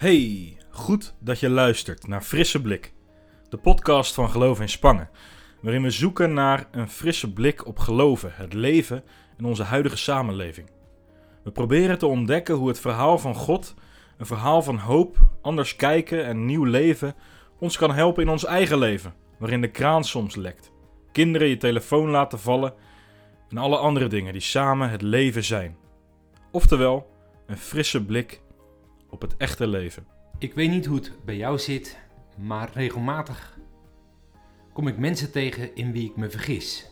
Hey, goed dat je luistert naar Frisse Blik, de podcast van Geloof in Spangen, waarin we zoeken naar een frisse blik op geloven, het leven en onze huidige samenleving. We proberen te ontdekken hoe het verhaal van God, een verhaal van hoop, anders kijken en nieuw leven, ons kan helpen in ons eigen leven, waarin de kraan soms lekt, kinderen je telefoon laten vallen en alle andere dingen die samen het leven zijn. Oftewel, een frisse blik op het echte leven. Ik weet niet hoe het bij jou zit, maar regelmatig kom ik mensen tegen in wie ik me vergis.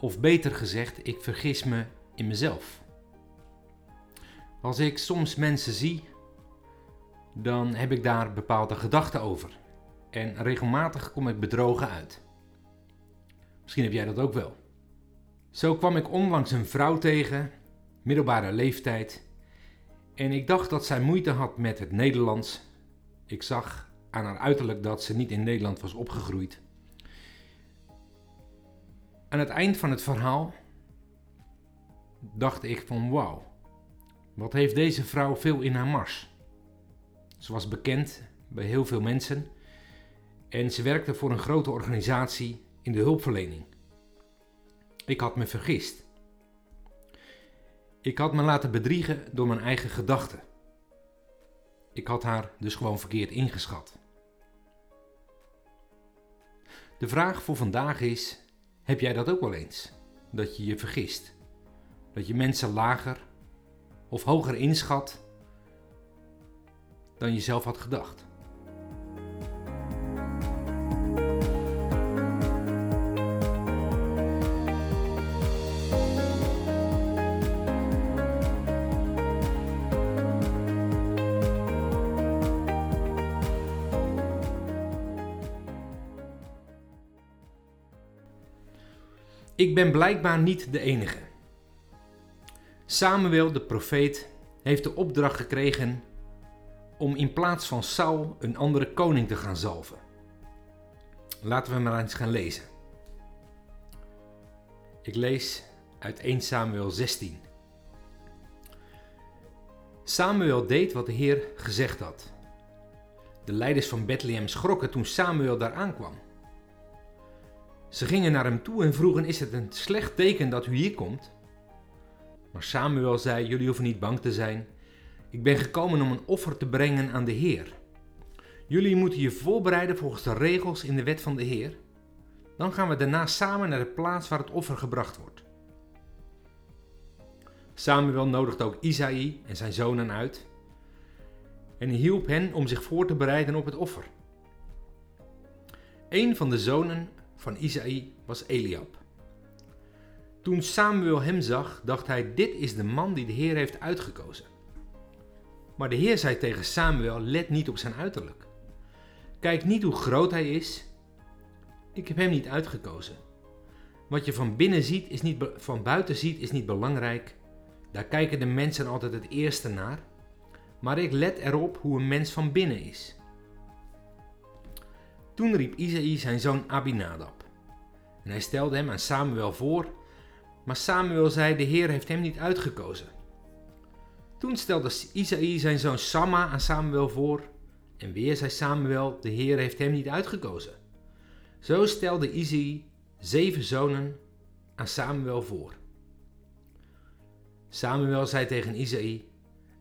Of beter gezegd, ik vergis me in mezelf. Als ik soms mensen zie, dan heb ik daar bepaalde gedachten over. En regelmatig kom ik bedrogen uit. Misschien heb jij dat ook wel. Zo kwam ik onlangs een vrouw tegen, middelbare leeftijd, en ik dacht dat zij moeite had met het Nederlands. Ik zag aan haar uiterlijk dat ze niet in Nederland was opgegroeid. Aan het eind van het verhaal dacht ik van wauw, wat heeft deze vrouw veel in haar mars. Ze was bekend bij heel veel mensen en ze werkte voor een grote organisatie in de hulpverlening. Ik had me vergist. Ik had me laten bedriegen door mijn eigen gedachten. Ik had haar dus gewoon verkeerd ingeschat. De vraag voor vandaag is: heb jij dat ook wel eens? Dat je je vergist? Dat je mensen lager of hoger inschat dan je zelf had gedacht? Ik ben blijkbaar niet de enige. Samuel, de profeet, heeft de opdracht gekregen om in plaats van Saul een andere koning te gaan zalven. Laten we maar eens gaan lezen. Ik lees uit 1 Samuel 16. Samuel deed wat de Heer gezegd had. De leiders van Bethlehem schrokken toen Samuel daar aankwam. Ze gingen naar hem toe en vroegen: Is het een slecht teken dat u hier komt? Maar Samuel zei: Jullie hoeven niet bang te zijn. Ik ben gekomen om een offer te brengen aan de Heer. Jullie moeten je voorbereiden volgens de regels in de wet van de Heer. Dan gaan we daarna samen naar de plaats waar het offer gebracht wordt. Samuel nodigde ook Isaïe en zijn zonen uit en hielp hen om zich voor te bereiden op het offer. Een van de zonen van Isaïe was Eliab. Toen Samuel hem zag, dacht hij: Dit is de man die de Heer heeft uitgekozen. Maar de Heer zei tegen Samuel: Let niet op zijn uiterlijk. Kijk niet hoe groot hij is. Ik heb hem niet uitgekozen. Wat je van binnen ziet, is niet van buiten ziet, is niet belangrijk. Daar kijken de mensen altijd het eerste naar. Maar ik let erop hoe een mens van binnen is. Toen riep Isaïe zijn zoon Abinadab. En hij stelde hem aan Samuel voor, maar Samuel zei: De Heer heeft hem niet uitgekozen. Toen stelde Isaïe zijn zoon Samma aan Samuel voor, en weer zei Samuel: De Heer heeft hem niet uitgekozen. Zo stelde Isaïe zeven zonen aan Samuel voor. Samuel zei tegen Isaïe: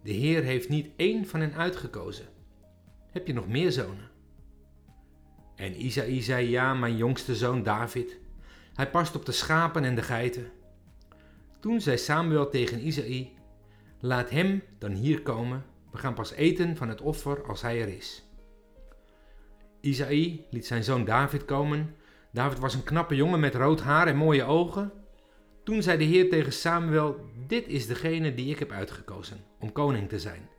De Heer heeft niet één van hen uitgekozen. Heb je nog meer zonen? En Isaïe zei: Ja, mijn jongste zoon David. Hij past op de schapen en de geiten. Toen zei Samuel tegen Isaïe: Laat hem dan hier komen. We gaan pas eten van het offer als hij er is. Isaïe liet zijn zoon David komen. David was een knappe jongen met rood haar en mooie ogen. Toen zei de Heer tegen Samuel: Dit is degene die ik heb uitgekozen om koning te zijn.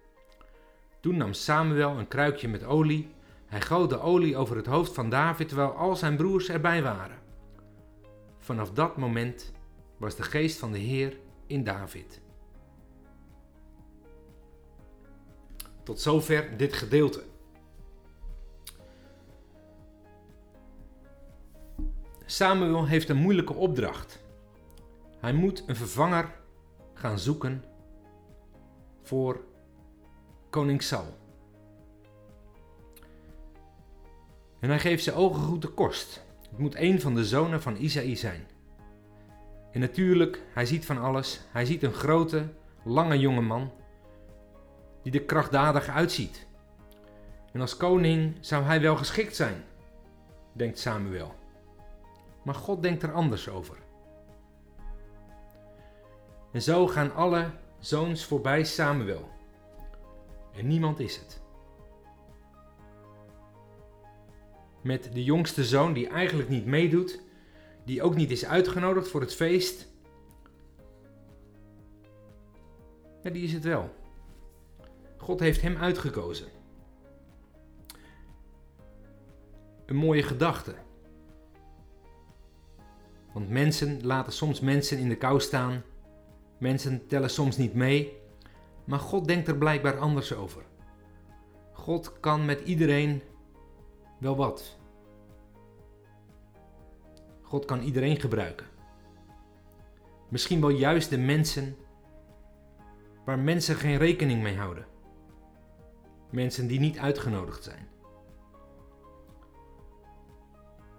Toen nam Samuel een kruikje met olie hij goot de olie over het hoofd van David terwijl al zijn broers erbij waren. Vanaf dat moment was de geest van de Heer in David. Tot zover dit gedeelte. Samuel heeft een moeilijke opdracht. Hij moet een vervanger gaan zoeken voor koning Saul. En hij geeft zijn ogen goed de kost. Het moet een van de zonen van Isaï zijn. En natuurlijk, hij ziet van alles. Hij ziet een grote, lange jonge man die er krachtdadig uitziet. En als koning zou hij wel geschikt zijn, denkt Samuel. Maar God denkt er anders over. En zo gaan alle zoons voorbij Samuel. En niemand is het. Met de jongste zoon die eigenlijk niet meedoet, die ook niet is uitgenodigd voor het feest. Ja, die is het wel. God heeft hem uitgekozen. Een mooie gedachte. Want mensen laten soms mensen in de kou staan. Mensen tellen soms niet mee. Maar God denkt er blijkbaar anders over. God kan met iedereen wel wat. God kan iedereen gebruiken. Misschien wel juist de mensen waar mensen geen rekening mee houden. Mensen die niet uitgenodigd zijn.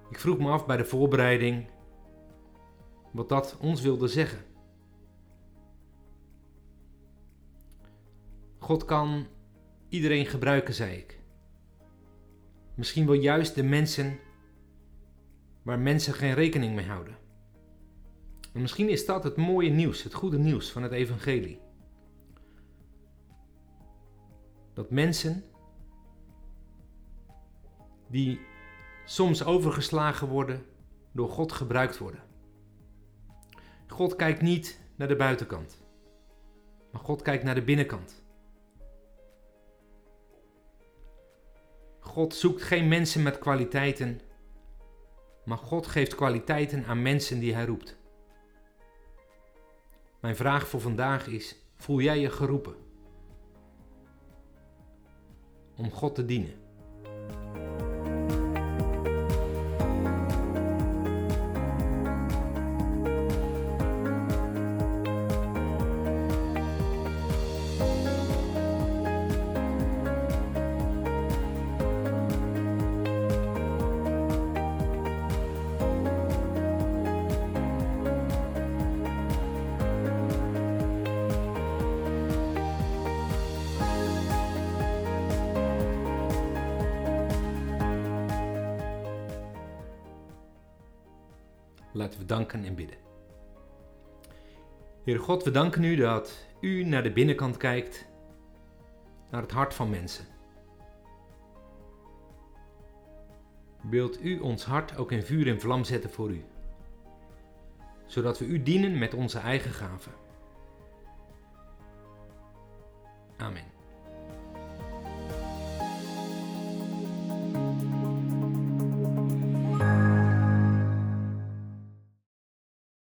Ik vroeg me af bij de voorbereiding wat dat ons wilde zeggen. God kan iedereen gebruiken, zei ik. Misschien wel juist de mensen waar mensen geen rekening mee houden. En misschien is dat het mooie nieuws, het goede nieuws van het Evangelie. Dat mensen die soms overgeslagen worden, door God gebruikt worden. God kijkt niet naar de buitenkant, maar God kijkt naar de binnenkant. God zoekt geen mensen met kwaliteiten, maar God geeft kwaliteiten aan mensen die Hij roept. Mijn vraag voor vandaag is: voel jij je geroepen om God te dienen? Laten we danken en bidden. Heer God, we danken u dat u naar de binnenkant kijkt, naar het hart van mensen. Wilt u ons hart ook in vuur en vlam zetten voor u, zodat we u dienen met onze eigen gaven. Amen.